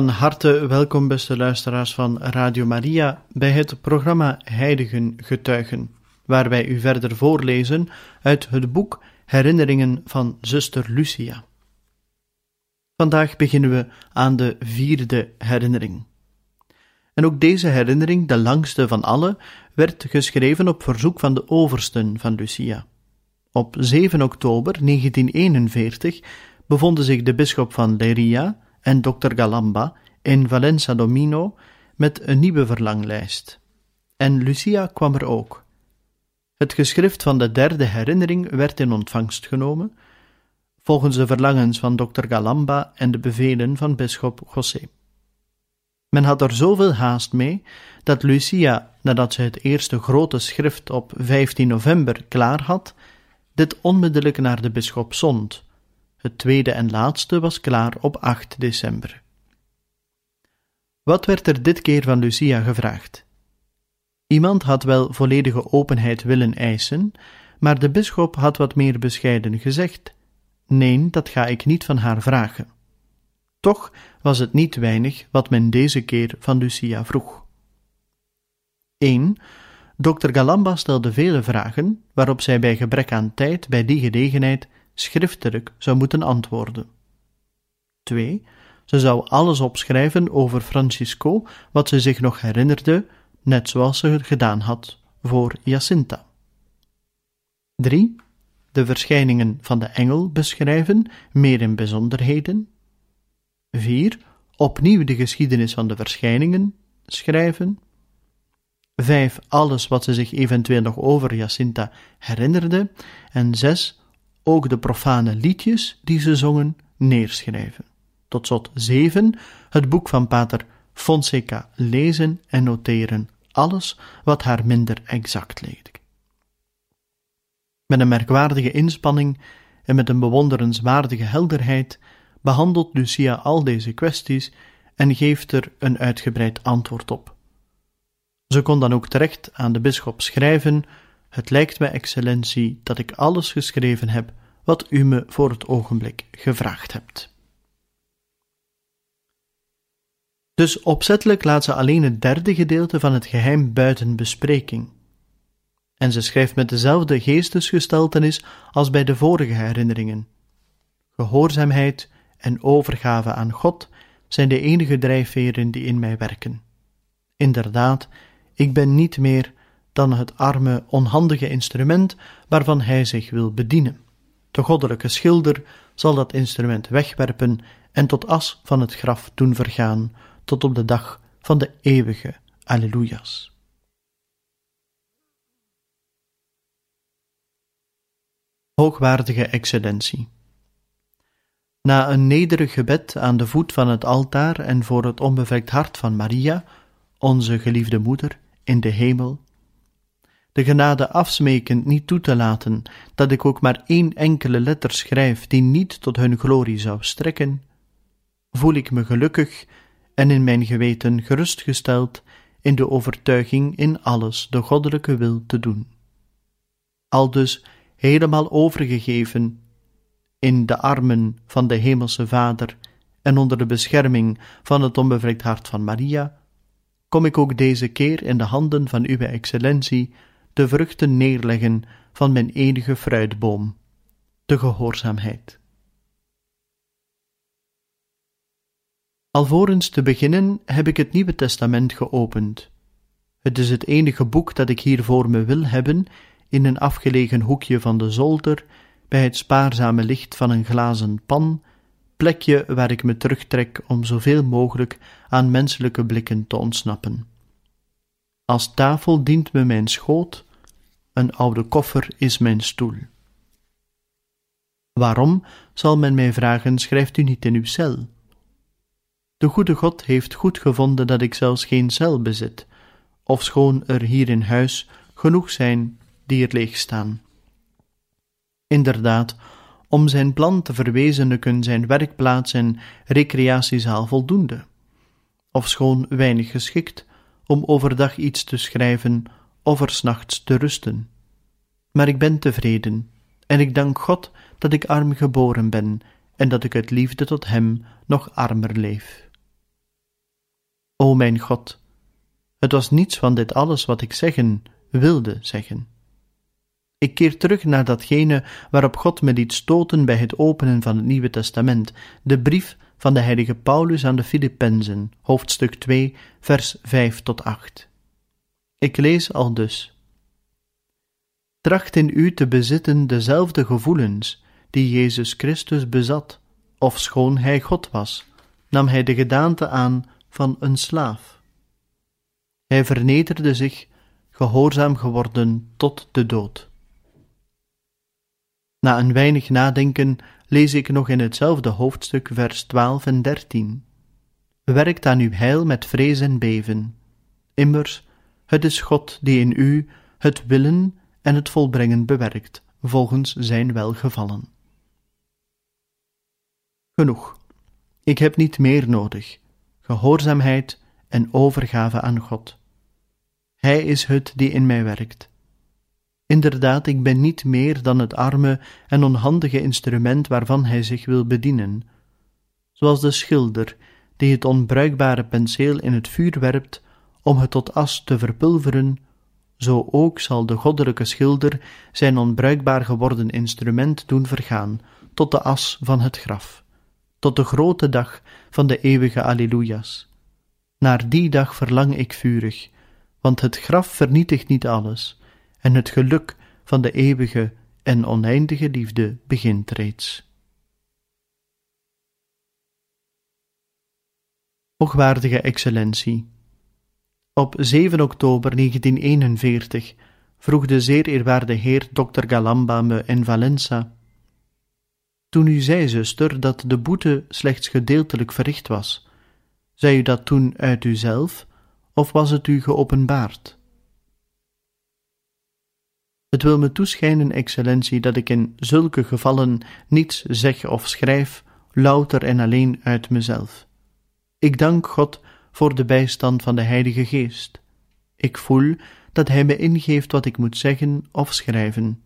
Van harte welkom, beste luisteraars van Radio Maria, bij het programma Heiligen Getuigen, waar wij u verder voorlezen uit het boek Herinneringen van Zuster Lucia. Vandaag beginnen we aan de vierde herinnering. En ook deze herinnering, de langste van alle, werd geschreven op verzoek van de oversten van Lucia. Op 7 oktober 1941 bevonden zich de bisschop van Leria en dokter Galamba in Valenza Domino met een nieuwe verlanglijst. En Lucia kwam er ook. Het geschrift van de derde herinnering werd in ontvangst genomen, volgens de verlangens van dokter Galamba en de bevelen van bisschop José. Men had er zoveel haast mee dat Lucia, nadat ze het eerste grote schrift op 15 november klaar had, dit onmiddellijk naar de bisschop zond, het tweede en laatste was klaar op 8 december. Wat werd er dit keer van Lucia gevraagd? Iemand had wel volledige openheid willen eisen, maar de bisschop had wat meer bescheiden gezegd: Nee, dat ga ik niet van haar vragen. Toch was het niet weinig wat men deze keer van Lucia vroeg. 1. Dr. Galamba stelde vele vragen, waarop zij bij gebrek aan tijd bij die gelegenheid schriftelijk zou moeten antwoorden. 2. Ze zou alles opschrijven over Francisco, wat ze zich nog herinnerde, net zoals ze het gedaan had voor Jacinta. 3. De verschijningen van de engel beschrijven, meer in bijzonderheden. 4. Opnieuw de geschiedenis van de verschijningen schrijven. 5. Alles wat ze zich eventueel nog over Jacinta herinnerde. En 6 ook de profane liedjes die ze zongen neerschrijven. Tot slot 7. Het boek van Pater Fonseca lezen en noteren, alles wat haar minder exact leek. Met een merkwaardige inspanning en met een bewonderenswaardige helderheid behandelt Lucia al deze kwesties en geeft er een uitgebreid antwoord op. Ze kon dan ook terecht aan de bisschop schrijven het lijkt mij, excellentie, dat ik alles geschreven heb wat u me voor het ogenblik gevraagd hebt. Dus opzettelijk laat ze alleen het derde gedeelte van het geheim buiten bespreking. En ze schrijft met dezelfde geestesgesteltenis als bij de vorige herinneringen. Gehoorzaamheid en overgave aan God zijn de enige drijfveren die in mij werken. Inderdaad, ik ben niet meer dan het arme, onhandige instrument waarvan hij zich wil bedienen. De goddelijke schilder zal dat instrument wegwerpen en tot as van het graf doen vergaan, tot op de dag van de eeuwige Alleluia's. Hoogwaardige Excellentie. Na een nederig gebed aan de voet van het altaar en voor het onbevlekt hart van Maria, onze geliefde moeder in de hemel, de genade afsmekend niet toe te laten dat ik ook maar één enkele letter schrijf die niet tot hun glorie zou strekken, voel ik me gelukkig en in mijn geweten gerustgesteld in de overtuiging in alles de goddelijke wil te doen. Aldus helemaal overgegeven in de armen van de Hemelse Vader en onder de bescherming van het onbevlekt hart van Maria, kom ik ook deze keer in de handen van Uwe Excellentie de vruchten neerleggen van mijn enige fruitboom, de gehoorzaamheid. Alvorens te beginnen heb ik het Nieuwe Testament geopend. Het is het enige boek dat ik hier voor me wil hebben, in een afgelegen hoekje van de zolder, bij het spaarzame licht van een glazen pan, plekje waar ik me terugtrek om zoveel mogelijk aan menselijke blikken te ontsnappen. Als tafel dient me mijn schoot, Een oude koffer is mijn stoel. Waarom, zal men mij vragen, schrijft u niet in uw cel? De goede God heeft goed gevonden dat ik zelfs geen cel bezit, ofschoon er hier in huis genoeg zijn die er leeg staan. Inderdaad, om zijn plan te verwezenlijken zijn werkplaats en recreatiezaal voldoende, ofschoon weinig geschikt om overdag iets te schrijven of er nachts te rusten. Maar ik ben tevreden, en ik dank God dat ik arm geboren ben en dat ik uit liefde tot Hem nog armer leef. O mijn God, het was niets van dit alles wat ik zeggen wilde zeggen. Ik keer terug naar datgene waarop God me liet stoten bij het openen van het Nieuwe Testament, de brief van de heilige Paulus aan de Filippenzen, hoofdstuk 2, vers 5 tot 8. Ik lees al dus. Tracht in u te bezitten dezelfde gevoelens die Jezus Christus bezat, of schoon hij God was, nam hij de gedaante aan van een slaaf. Hij vernederde zich, gehoorzaam geworden tot de dood. Na een weinig nadenken lees ik nog in hetzelfde hoofdstuk vers 12 en 13. Werkt aan uw heil met vrees en beven. Immers, het is God die in u het willen en het volbrengen bewerkt, volgens zijn welgevallen. Genoeg. Ik heb niet meer nodig. Gehoorzaamheid en overgave aan God. Hij is het die in mij werkt. Inderdaad, ik ben niet meer dan het arme en onhandige instrument waarvan hij zich wil bedienen, zoals de schilder die het onbruikbare penseel in het vuur werpt om het tot as te verpulveren, zo ook zal de goddelijke schilder zijn onbruikbaar geworden instrument doen vergaan tot de as van het graf, tot de grote dag van de eeuwige Alleluia's. Naar die dag verlang ik vurig, want het graf vernietigt niet alles, en het geluk van de eeuwige en oneindige liefde begint reeds. Hoogwaardige Excellentie, op 7 oktober 1941 vroeg de zeer eerwaarde heer Dr. Galamba me in Valenza. Toen u zei, zuster, dat de boete slechts gedeeltelijk verricht was, zei u dat toen uit uzelf, of was het u geopenbaard? Het wil me toeschijnen, excellentie, dat ik in zulke gevallen niets zeg of schrijf, louter en alleen uit mezelf. Ik dank God voor de bijstand van de Heilige Geest. Ik voel dat Hij me ingeeft wat ik moet zeggen of schrijven.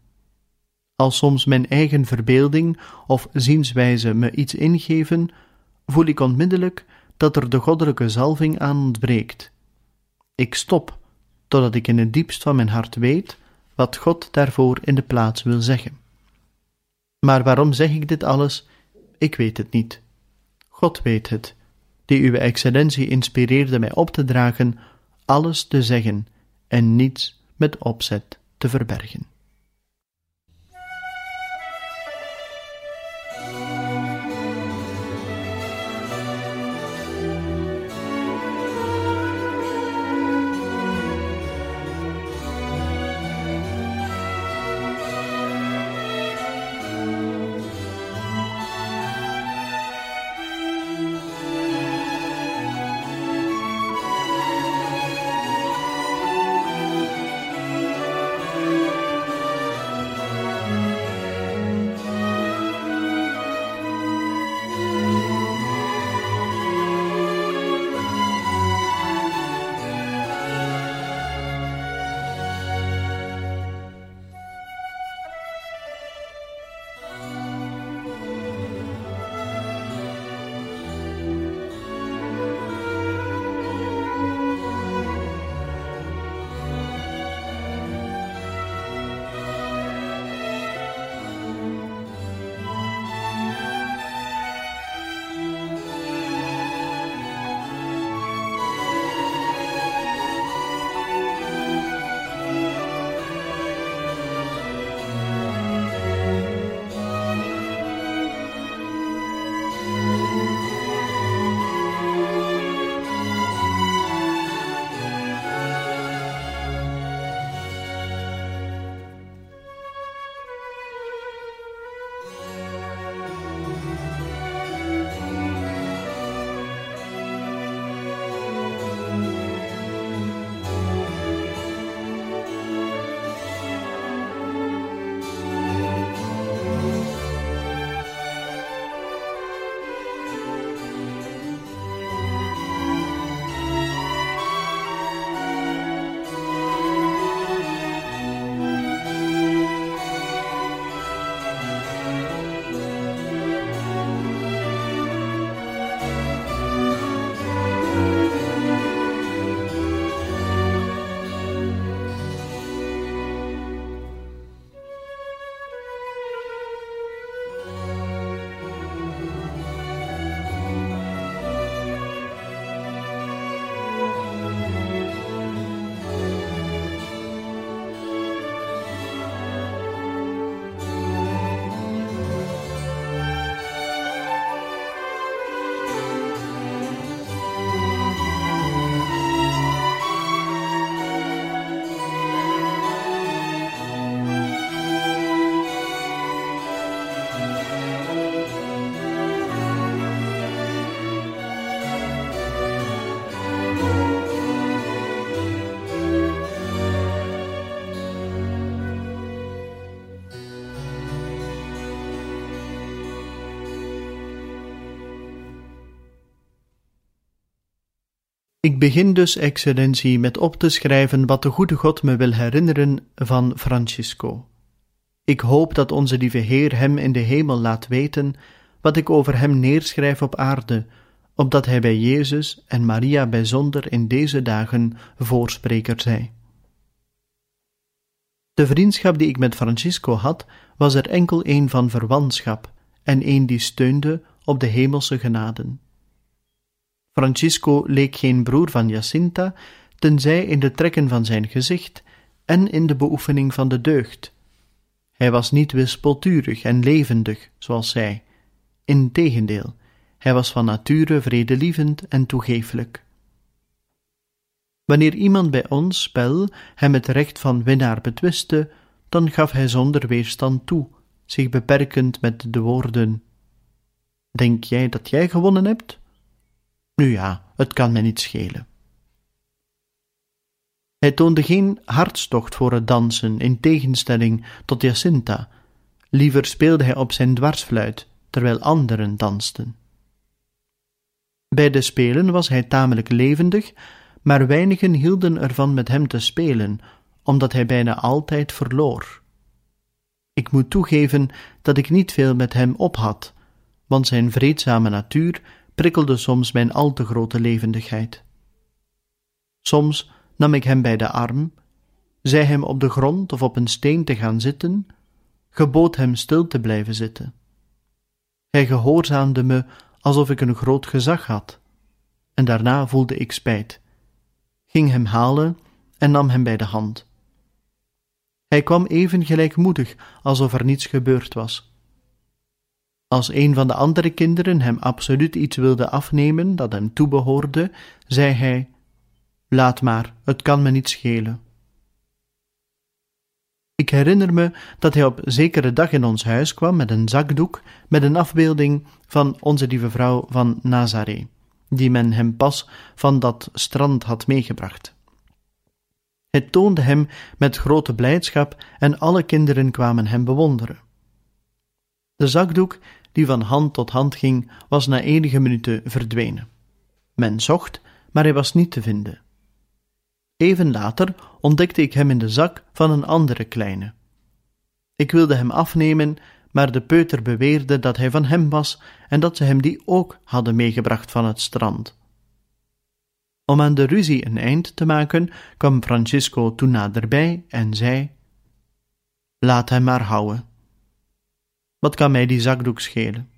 Als soms mijn eigen verbeelding of zienswijze me iets ingeven, voel ik onmiddellijk dat er de goddelijke zalving aan ontbreekt. Ik stop, totdat ik in het diepst van mijn hart weet wat God daarvoor in de plaats wil zeggen. Maar waarom zeg ik dit alles? Ik weet het niet. God weet het, die uw excellentie inspireerde mij op te dragen alles te zeggen en niets met opzet te verbergen. Ik begin dus, excellentie, met op te schrijven wat de goede God me wil herinneren van Francisco. Ik hoop dat onze lieve Heer hem in de hemel laat weten wat ik over hem neerschrijf op aarde, opdat hij bij Jezus en Maria bijzonder in deze dagen voorspreker zij. De vriendschap die ik met Francisco had, was er enkel een van verwantschap en een die steunde op de hemelse genaden. Francisco leek geen broer van Jacinta, tenzij in de trekken van zijn gezicht en in de beoefening van de deugd. Hij was niet wispelturig en levendig, zoals zij. Integendeel, hij was van nature vredelievend en toegeeflijk. Wanneer iemand bij ons spel hem het recht van winnaar betwiste, dan gaf hij zonder weerstand toe, zich beperkend met de woorden: Denk jij dat jij gewonnen hebt? Nu ja, het kan mij niet schelen. Hij toonde geen hartstocht voor het dansen, in tegenstelling tot Jacinta. Liever speelde hij op zijn dwarsfluit, terwijl anderen dansten. Bij de spelen was hij tamelijk levendig, maar weinigen hielden ervan met hem te spelen, omdat hij bijna altijd verloor. Ik moet toegeven dat ik niet veel met hem op had, want zijn vreedzame natuur prikkelde soms mijn al te grote levendigheid. Soms nam ik hem bij de arm, zei hem op de grond of op een steen te gaan zitten, gebood hem stil te blijven zitten. Hij gehoorzaamde me alsof ik een groot gezag had, en daarna voelde ik spijt, ging hem halen en nam hem bij de hand. Hij kwam even gelijkmoedig alsof er niets gebeurd was. Als een van de andere kinderen hem absoluut iets wilde afnemen dat hem toebehoorde, zei hij: Laat maar, het kan me niet schelen. Ik herinner me dat hij op zekere dag in ons huis kwam met een zakdoek met een afbeelding van onze lieve vrouw van Nazaré, die men hem pas van dat strand had meegebracht. Het toonde hem met grote blijdschap en alle kinderen kwamen hem bewonderen. De zakdoek die van hand tot hand ging, was na enige minuten verdwenen. Men zocht, maar hij was niet te vinden. Even later ontdekte ik hem in de zak van een andere kleine. Ik wilde hem afnemen, maar de peuter beweerde dat hij van hem was en dat ze hem die ook hadden meegebracht van het strand. Om aan de ruzie een eind te maken, kwam Francisco toen naderbij en zei: Laat hem maar houden. Wat kan mij die zakdoek schelen?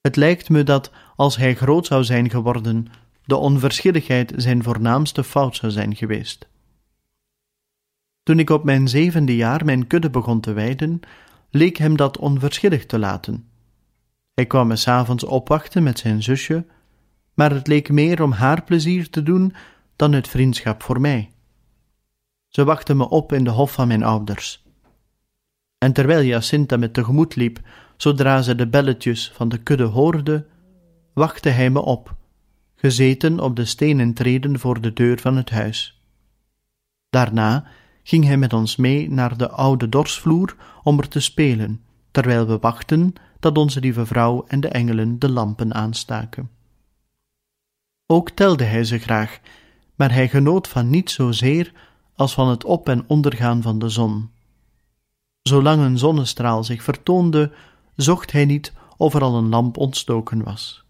Het lijkt me dat, als hij groot zou zijn geworden, de onverschilligheid zijn voornaamste fout zou zijn geweest. Toen ik op mijn zevende jaar mijn kudde begon te wijden, leek hem dat onverschillig te laten. Hij kwam me s'avonds opwachten met zijn zusje, maar het leek meer om haar plezier te doen dan uit vriendschap voor mij. Ze wachtte me op in de hof van mijn ouders. En terwijl Jacinta me tegemoet liep, zodra ze de belletjes van de kudde hoorde, wachtte hij me op, gezeten op de stenen treden voor de deur van het huis. Daarna ging hij met ons mee naar de oude dorsvloer om er te spelen, terwijl we wachten dat onze lieve vrouw en de engelen de lampen aanstaken. Ook telde hij ze graag, maar hij genoot van niet zozeer als van het op- en ondergaan van de zon. Zolang een zonnestraal zich vertoonde, zocht hij niet of er al een lamp ontstoken was.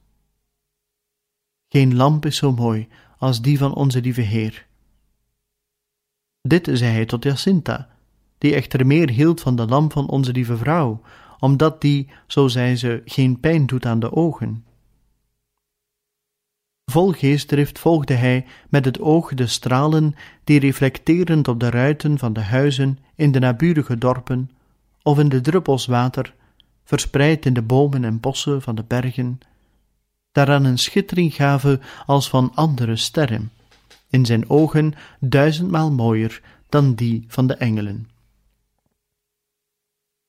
Geen lamp is zo mooi als die van onze lieve Heer. Dit zei hij tot Jacinta, die echter meer hield van de lamp van onze lieve vrouw, omdat die, zo zei ze, geen pijn doet aan de ogen. Vol geestdrift volgde hij met het oog de stralen die reflecterend op de ruiten van de huizen in de naburige dorpen of in de druppels water, verspreid in de bomen en bossen van de bergen, daaraan een schittering gaven als van andere sterren, in zijn ogen duizendmaal mooier dan die van de engelen.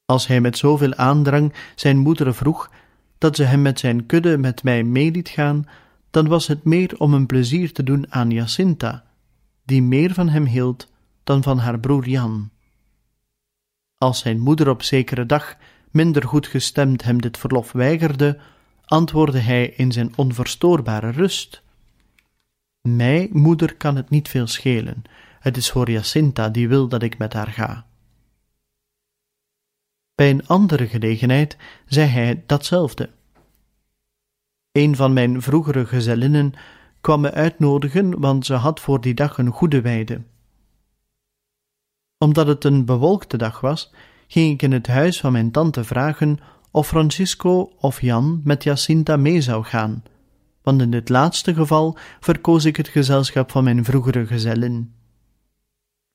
Als hij met zoveel aandrang zijn moeder vroeg dat ze hem met zijn kudde met mij mee liet gaan, dan was het meer om een plezier te doen aan Jacinta, die meer van hem hield dan van haar broer Jan. Als zijn moeder op zekere dag minder goed gestemd hem dit verlof weigerde, antwoordde hij in zijn onverstoorbare rust. Mij, moeder, kan het niet veel schelen. Het is voor Jacinta die wil dat ik met haar ga. Bij een andere gelegenheid zei hij datzelfde. Een van mijn vroegere gezellinnen kwam me uitnodigen, want ze had voor die dag een goede weide. Omdat het een bewolkte dag was, ging ik in het huis van mijn tante vragen of Francisco of Jan met Jacinta mee zou gaan, want in dit laatste geval verkoos ik het gezelschap van mijn vroegere gezellin.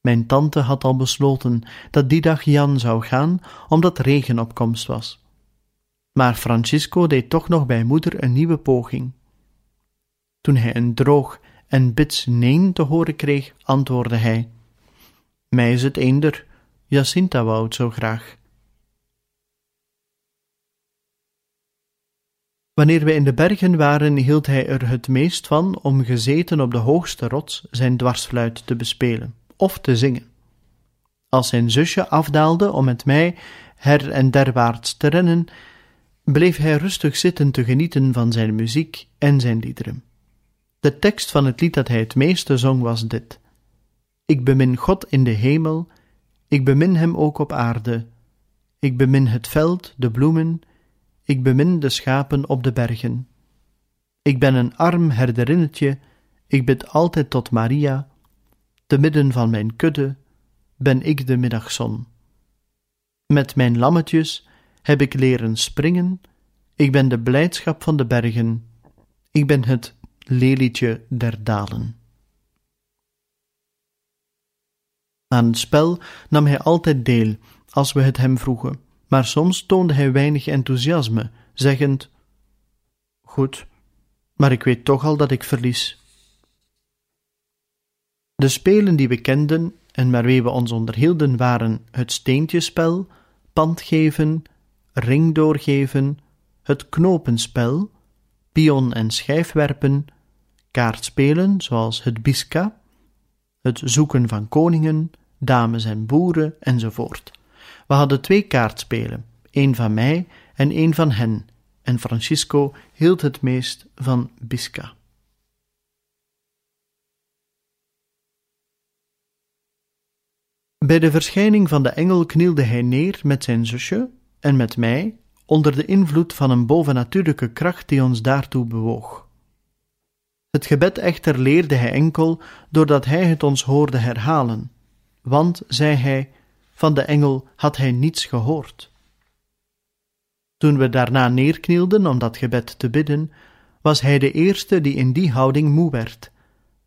Mijn tante had al besloten dat die dag Jan zou gaan, omdat regen op komst was. Maar Francisco deed toch nog bij moeder een nieuwe poging. Toen hij een droog en bits neen te horen kreeg, antwoordde hij: Mij is het eender, Jacinta wou het zo graag. Wanneer we in de bergen waren, hield hij er het meest van om gezeten op de hoogste rots zijn dwarsfluit te bespelen of te zingen. Als zijn zusje afdaalde om met mij her en derwaarts te rennen, bleef hij rustig zitten te genieten van zijn muziek en zijn liederen. De tekst van het lied dat hij het meeste zong was dit: Ik bemin God in de hemel, ik bemin hem ook op aarde. Ik bemin het veld, de bloemen, ik bemin de schapen op de bergen. Ik ben een arm herderinnetje, ik bid altijd tot Maria, te midden van mijn kudde ben ik de middagzon. Met mijn lammetjes heb ik leren springen, ik ben de blijdschap van de bergen, ik ben het lelietje der dalen. Aan het spel nam hij altijd deel, als we het hem vroegen, maar soms toonde hij weinig enthousiasme, zeggend: Goed, maar ik weet toch al dat ik verlies. De spelen die we kenden en waarmee we ons onderhielden waren het steentjespel, pandgeven, ring doorgeven, het knopenspel, pion- en schijfwerpen, kaartspelen zoals het biska, het zoeken van koningen, dames en boeren enzovoort. We hadden twee kaartspelen, één van mij en één van hen, en Francisco hield het meest van biska. Bij de verschijning van de engel knielde hij neer met zijn zusje en met mij onder de invloed van een bovennatuurlijke kracht die ons daartoe bewoog. Het gebed echter leerde hij enkel doordat hij het ons hoorde herhalen, want, zei hij, van de engel had hij niets gehoord. Toen we daarna neerknielden om dat gebed te bidden, was hij de eerste die in die houding moe werd,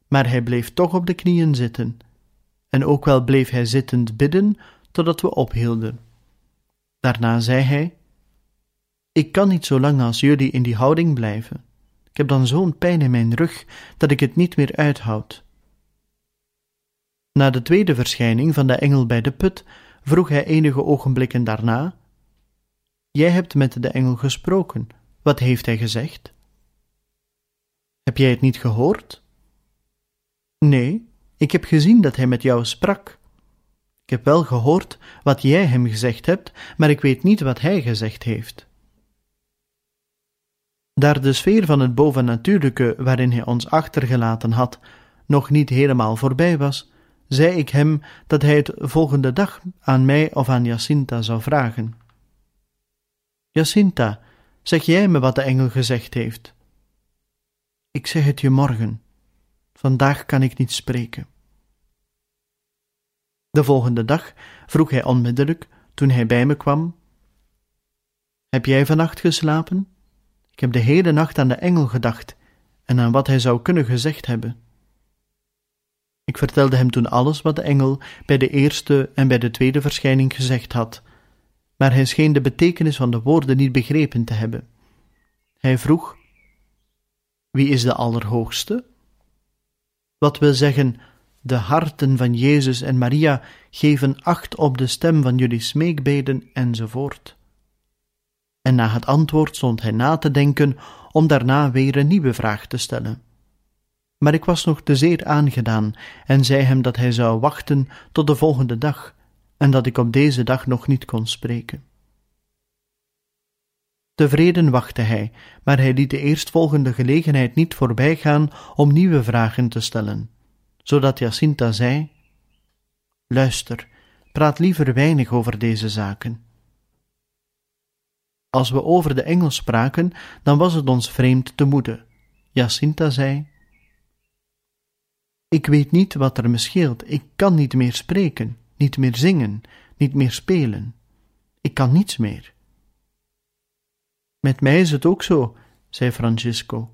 maar hij bleef toch op de knieën zitten en ook wel bleef hij zittend bidden totdat we ophielden. Daarna zei hij: Ik kan niet zo lang als jullie in die houding blijven. Ik heb dan zo'n pijn in mijn rug dat ik het niet meer uithoud. Na de tweede verschijning van de engel bij de put vroeg hij enige ogenblikken daarna: Jij hebt met de engel gesproken. Wat heeft hij gezegd? Heb jij het niet gehoord? Nee, ik heb gezien dat hij met jou sprak. Ik heb wel gehoord wat jij hem gezegd hebt, maar ik weet niet wat hij gezegd heeft. Daar de sfeer van het bovennatuurlijke waarin hij ons achtergelaten had nog niet helemaal voorbij was, zei ik hem dat hij het volgende dag aan mij of aan Jacinta zou vragen. Jacinta, zeg jij me wat de engel gezegd heeft? Ik zeg het je morgen. Vandaag kan ik niet spreken. De volgende dag vroeg hij onmiddellijk, toen hij bij me kwam: Heb jij vannacht geslapen? Ik heb de hele nacht aan de engel gedacht en aan wat hij zou kunnen gezegd hebben. Ik vertelde hem toen alles wat de engel bij de eerste en bij de tweede verschijning gezegd had, maar hij scheen de betekenis van de woorden niet begrepen te hebben. Hij vroeg: Wie is de Allerhoogste? Wat wil zeggen, de harten van Jezus en Maria geven acht op de stem van jullie smeekbeden enzovoort. En na het antwoord stond hij na te denken om daarna weer een nieuwe vraag te stellen. Maar ik was nog te zeer aangedaan en zei hem dat hij zou wachten tot de volgende dag en dat ik op deze dag nog niet kon spreken. Tevreden wachtte hij, maar hij liet de eerstvolgende gelegenheid niet voorbijgaan om nieuwe vragen te stellen, zodat Jacinta zei: Luister, praat liever weinig over deze zaken. Als we over de engel spraken, dan was het ons vreemd te moede. Jacinta zei: Ik weet niet wat er me scheelt, ik kan niet meer spreken, niet meer zingen, niet meer spelen. Ik kan niets meer. Met mij is het ook zo, zei Francisco.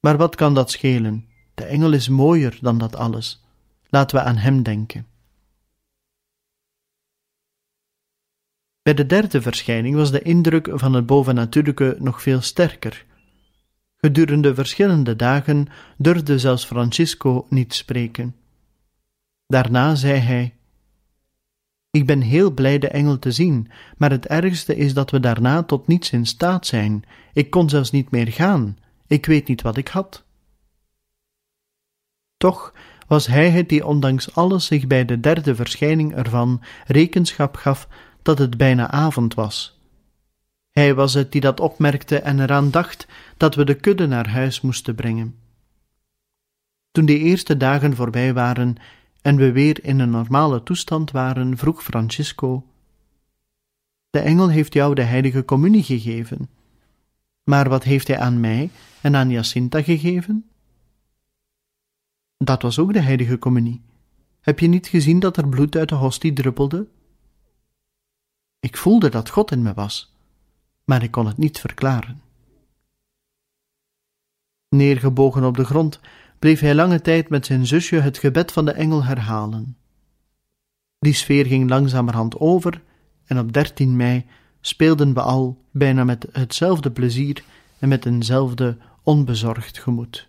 Maar wat kan dat schelen? De engel is mooier dan dat alles. Laten we aan hem denken. Bij de derde verschijning was de indruk van het bovennatuurlijke nog veel sterker. Gedurende verschillende dagen durfde zelfs Francisco niet spreken. Daarna zei hij: Ik ben heel blij de engel te zien, maar het ergste is dat we daarna tot niets in staat zijn. Ik kon zelfs niet meer gaan. Ik weet niet wat ik had. Toch was hij het die ondanks alles zich bij de derde verschijning ervan rekenschap gaf dat het bijna avond was. Hij was het die dat opmerkte en eraan dacht dat we de kudde naar huis moesten brengen. Toen de eerste dagen voorbij waren en we weer in een normale toestand waren, vroeg Francisco: De engel heeft jou de heilige communie gegeven. Maar wat heeft hij aan mij en aan Jacinta gegeven? Dat was ook de heilige communie. Heb je niet gezien dat er bloed uit de hostie druppelde? Ik voelde dat God in me was, maar ik kon het niet verklaren. Neergebogen op de grond bleef hij lange tijd met zijn zusje het gebed van de engel herhalen. Die sfeer ging langzamerhand over en op 13 mei speelden we al bijna met hetzelfde plezier en met eenzelfde onbezorgd gemoed.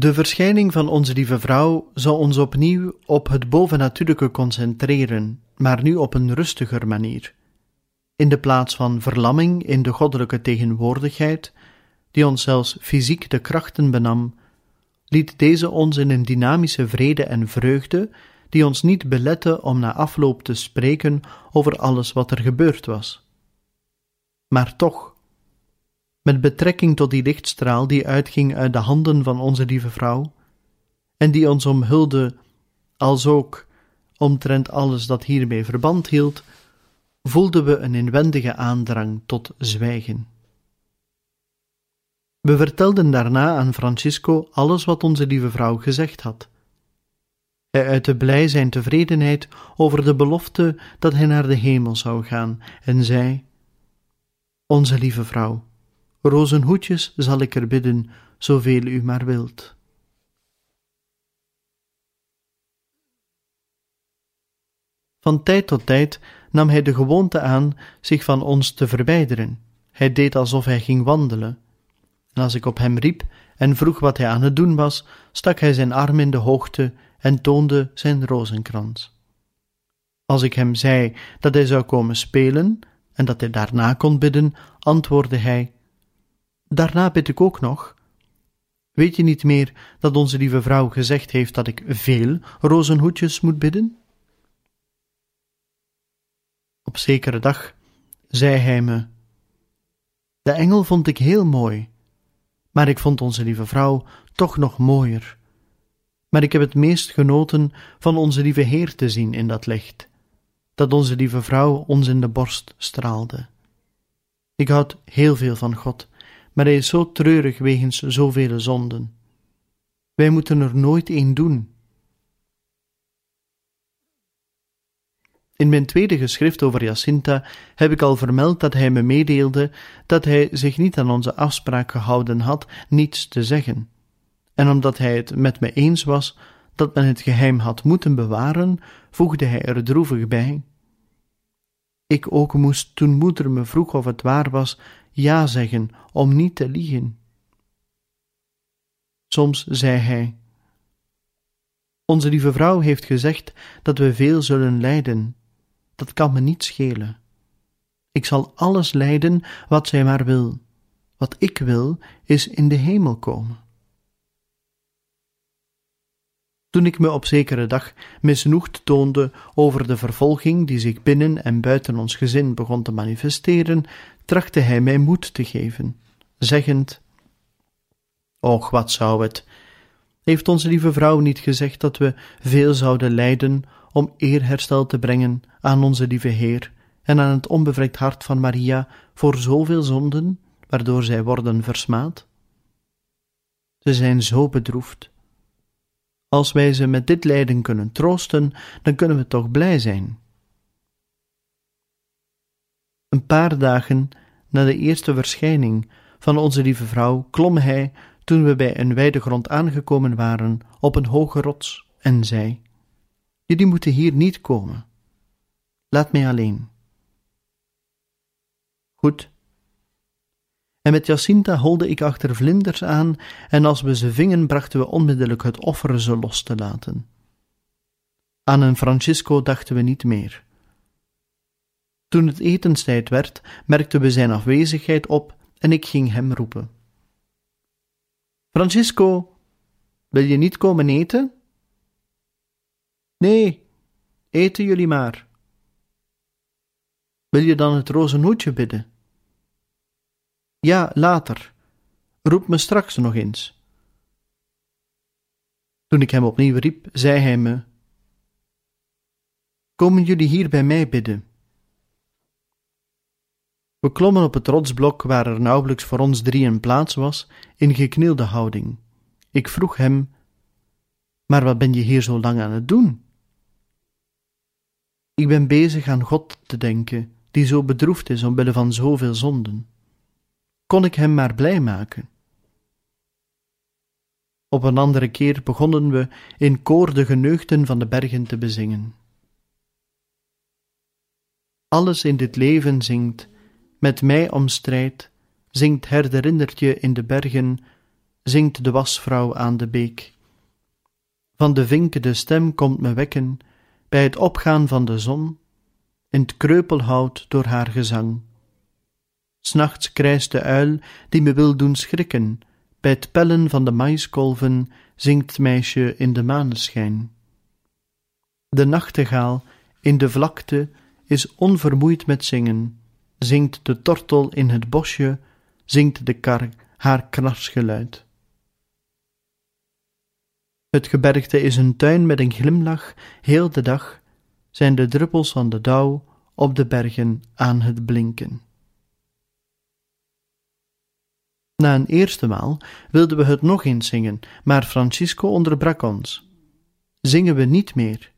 De verschijning van onze lieve vrouw zal ons opnieuw op het bovennatuurlijke concentreren, maar nu op een rustiger manier. In de plaats van verlamming in de goddelijke tegenwoordigheid, die ons zelfs fysiek de krachten benam, liet deze ons in een dynamische vrede en vreugde, die ons niet belette om na afloop te spreken over alles wat er gebeurd was. Maar toch, met betrekking tot die lichtstraal die uitging uit de handen van onze lieve vrouw, en die ons omhulde, als ook omtrent alles dat hiermee verband hield, voelden we een inwendige aandrang tot zwijgen. We vertelden daarna aan Francisco alles wat onze lieve vrouw gezegd had. Hij uitte blij zijn tevredenheid over de belofte dat hij naar de hemel zou gaan en zei: Onze lieve vrouw, rozenhoedjes zal ik er bidden, zoveel u maar wilt. Van tijd tot tijd nam hij de gewoonte aan zich van ons te verwijderen. Hij deed alsof hij ging wandelen. En als ik op hem riep en vroeg wat hij aan het doen was, stak hij zijn arm in de hoogte en toonde zijn rozenkrans. Als ik hem zei dat hij zou komen spelen en dat hij daarna kon bidden, antwoordde hij: Daarna bid ik ook nog. Weet je niet meer dat onze lieve vrouw gezegd heeft dat ik veel rozenhoedjes moet bidden? Op zekere dag zei hij me: De engel vond ik heel mooi, maar ik vond onze lieve vrouw toch nog mooier. Maar ik heb het meest genoten van onze lieve Heer te zien in dat licht, dat onze lieve vrouw ons in de borst straalde. Ik houd heel veel van God, maar hij is zo treurig wegens zoveel zonden. Wij moeten er nooit een doen. In mijn tweede geschrift over Jacinta heb ik al vermeld dat hij me meedeelde dat hij zich niet aan onze afspraak gehouden had niets te zeggen. En omdat hij het met me eens was dat men het geheim had moeten bewaren, voegde hij er droevig bij. Ik ook moest, toen moeder me vroeg of het waar was, ja zeggen om niet te liegen. Soms zei hij: Onze lieve vrouw heeft gezegd dat we veel zullen lijden dat kan me niet schelen. Ik zal alles lijden wat zij maar wil. Wat ik wil, is in de hemel komen. Toen ik me op zekere dag misnoegd toonde over de vervolging die zich binnen en buiten ons gezin begon te manifesteren, trachtte hij mij moed te geven, zeggend: Och, wat zou het? Heeft onze lieve vrouw niet gezegd dat we veel zouden lijden om eerherstel te brengen aan onze lieve Heer en aan het onbevlekt hart van Maria voor zoveel zonden, waardoor zij worden versmaad? Ze zijn zo bedroefd. Als wij ze met dit lijden kunnen troosten, dan kunnen we toch blij zijn. Een paar dagen na de eerste verschijning van onze lieve vrouw klom hij, toen we bij een wijde grond aangekomen waren, op een hoge rots en zei: Jullie moeten hier niet komen. Laat mij alleen. Goed. En met Jacinta holde ik achter vlinders aan, en als we ze vingen, brachten we onmiddellijk het offer ze los te laten. Aan een Francisco dachten we niet meer. Toen het etenstijd werd, merkten we zijn afwezigheid op en ik ging hem roepen. Francisco, wil je niet komen eten? Nee, eten jullie maar. Wil je dan het rozenhoedje bidden? Ja, later. Roep me straks nog eens. Toen ik hem opnieuw riep, zei hij me: Komen jullie hier bij mij bidden? We klommen op het rotsblok waar er nauwelijks voor ons drieën plaats was, in geknielde houding. Ik vroeg hem: Maar wat ben je hier zo lang aan het doen? Ik ben bezig aan God te denken, die zo bedroefd is omwille van zoveel zonden. Kon ik hem maar blij maken? Op een andere keer begonnen we in koor de geneugten van de bergen te bezingen. Alles in dit leven zingt, met mij om strijd, zingt herderindertje in de bergen, zingt de wasvrouw aan de beek. Van de vinke de stem komt me wekken, bij het opgaan van de zon, in het kreupelhout door haar gezang. S'nachts krijst de uil die me wil doen schrikken, bij het pellen van de maiskolven zingt meisje in de maneschijn. De nachtegaal in de vlakte is onvermoeid met zingen, zingt de tortel in het bosje, zingt de kar haar knarsgeluid. Het gebergte is een tuin met een glimlach, heel de dag zijn de druppels van de dauw op de bergen aan het blinken. Na een eerste maal wilden we het nog eens zingen, maar Francisco onderbrak ons. Zingen we niet meer.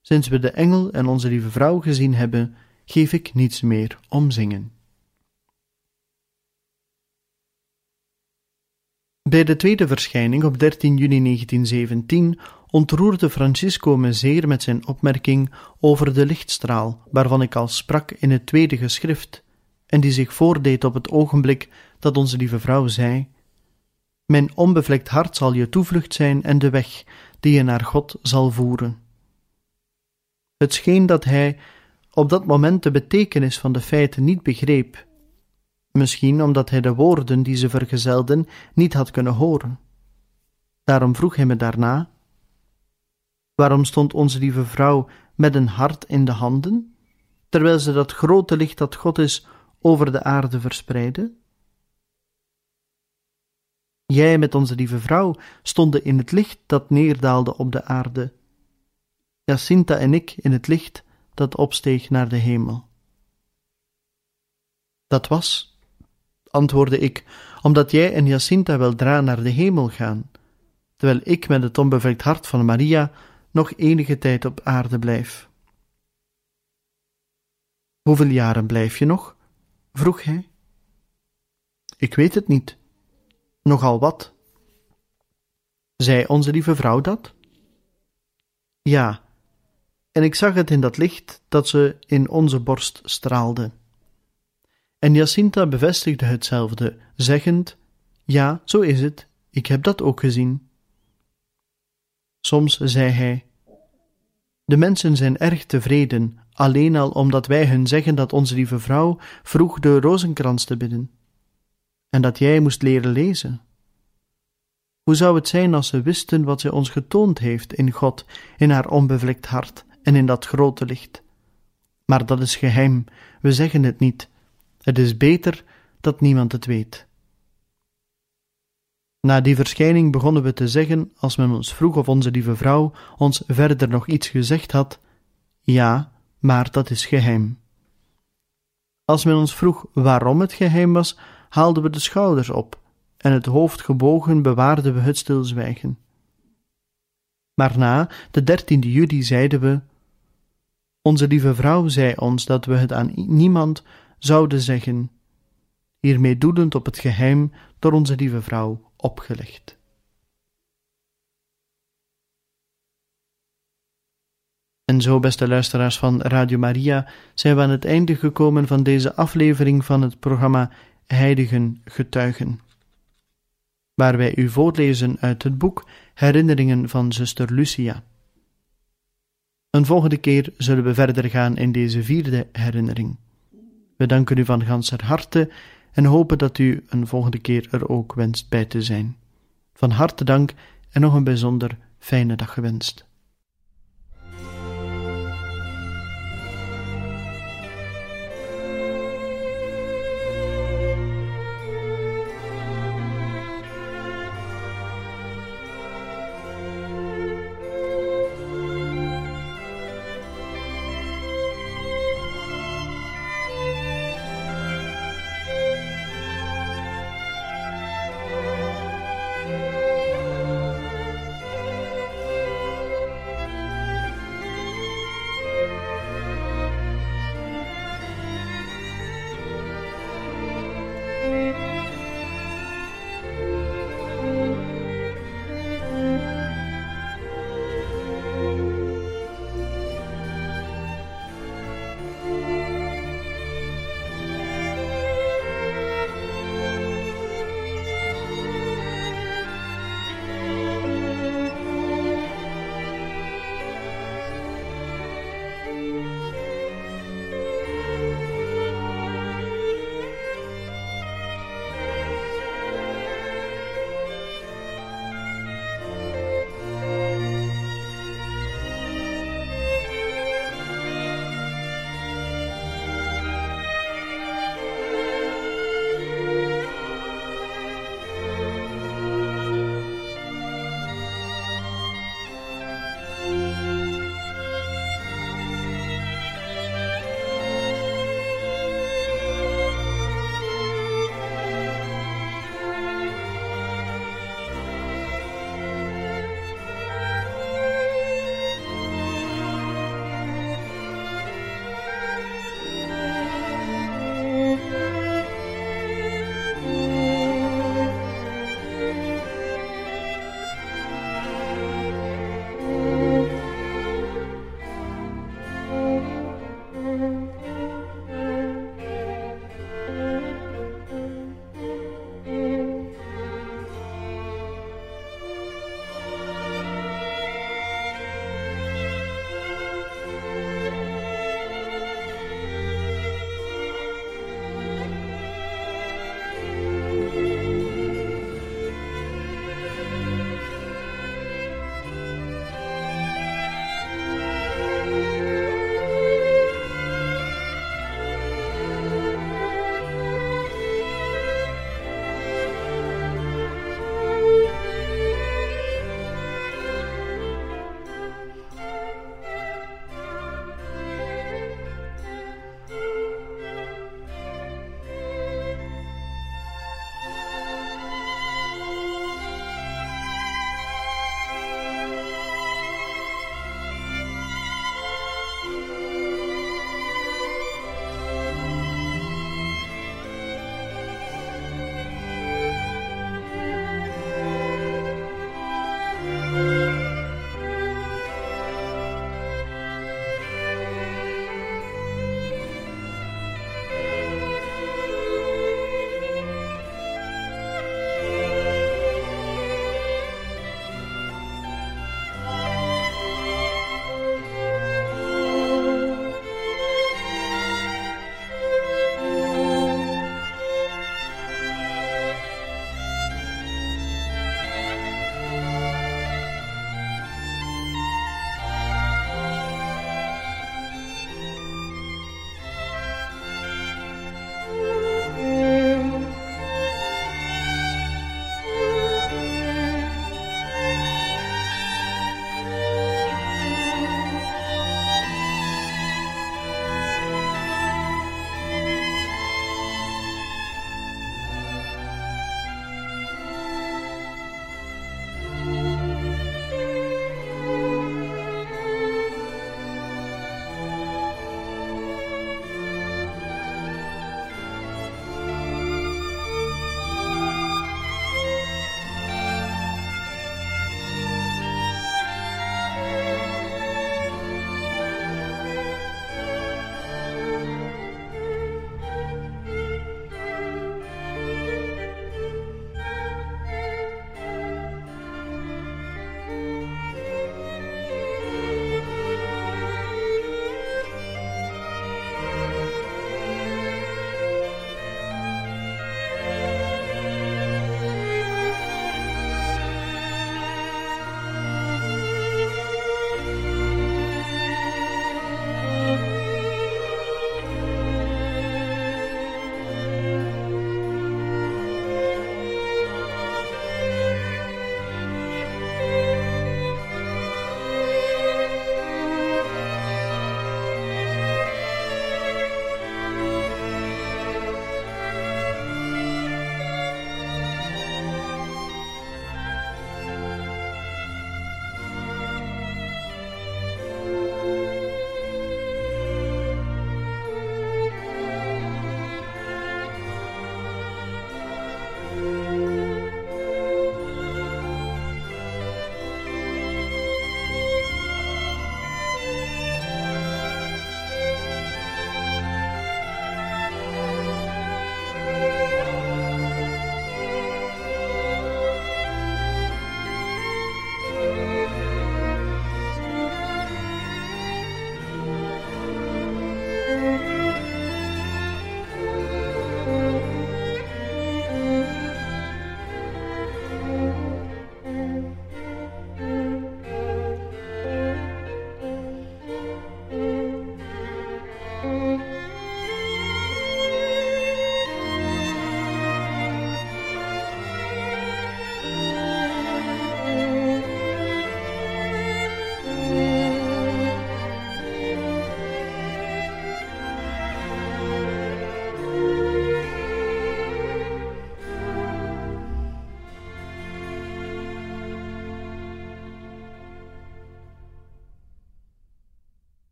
Sinds we de engel en onze lieve vrouw gezien hebben, geef ik niets meer om zingen. Bij de tweede verschijning op 13 juni 1917 ontroerde Francisco me zeer met zijn opmerking over de lichtstraal, waarvan ik al sprak in het tweede geschrift, en die zich voordeed op het ogenblik dat onze lieve vrouw zei: Mijn onbevlekt hart zal je toevlucht zijn en de weg die je naar God zal voeren. Het scheen dat hij op dat moment de betekenis van de feiten niet begreep, misschien omdat hij de woorden die ze vergezelden niet had kunnen horen. Daarom vroeg hij me daarna: Waarom stond onze lieve vrouw met een hart in de handen, terwijl ze dat grote licht dat God is over de aarde verspreidde? Jij met onze lieve vrouw stonden in het licht dat neerdaalde op de aarde. Jacinta en ik in het licht dat opsteeg naar de hemel. Dat was, antwoordde ik, omdat jij en Jacinta weldra naar de hemel gaan, terwijl ik met het onbevlekt hart van Maria nog enige tijd op aarde blijf. Hoeveel jaren blijf je nog? Vroeg hij. Ik weet het niet. Nogal wat. Zei onze lieve vrouw dat? Ja, en ik zag het in dat licht dat ze in onze borst straalde. En Jacinta bevestigde hetzelfde, zeggend: Ja, zo is het, ik heb dat ook gezien. Soms zei hij: De mensen zijn erg tevreden, alleen al omdat wij hun zeggen dat onze lieve vrouw vroeg de rozenkrans te bidden, en dat jij moest leren lezen. Hoe zou het zijn als ze wisten wat zij ons getoond heeft in God, in haar onbevlekt hart en in dat grote licht? Maar dat is geheim, we zeggen het niet. Het is beter dat niemand het weet. Na die verschijning begonnen we te zeggen, als men ons vroeg of onze lieve vrouw ons verder nog iets gezegd had: Ja, maar dat is geheim. Als men ons vroeg waarom het geheim was, haalden we de schouders op en het hoofd gebogen bewaarden we het stilzwijgen. Maar na de dertiende juli zeiden we: Onze lieve vrouw zei ons dat we het aan niemand zouden zeggen, hiermee doelend op het geheim door onze lieve vrouw opgelegd. En zo, beste luisteraars van Radio Maria, zijn we aan het einde gekomen van deze aflevering van het programma Heiligen Getuigen, waar wij u voorlezen uit het boek Herinneringen van zuster Lucia. Een volgende keer zullen we verder gaan in deze vierde herinnering. We danken u van ganser harte en hopen dat u een volgende keer er ook wenst bij te zijn. Van harte dank en nog een bijzonder fijne dag gewenst.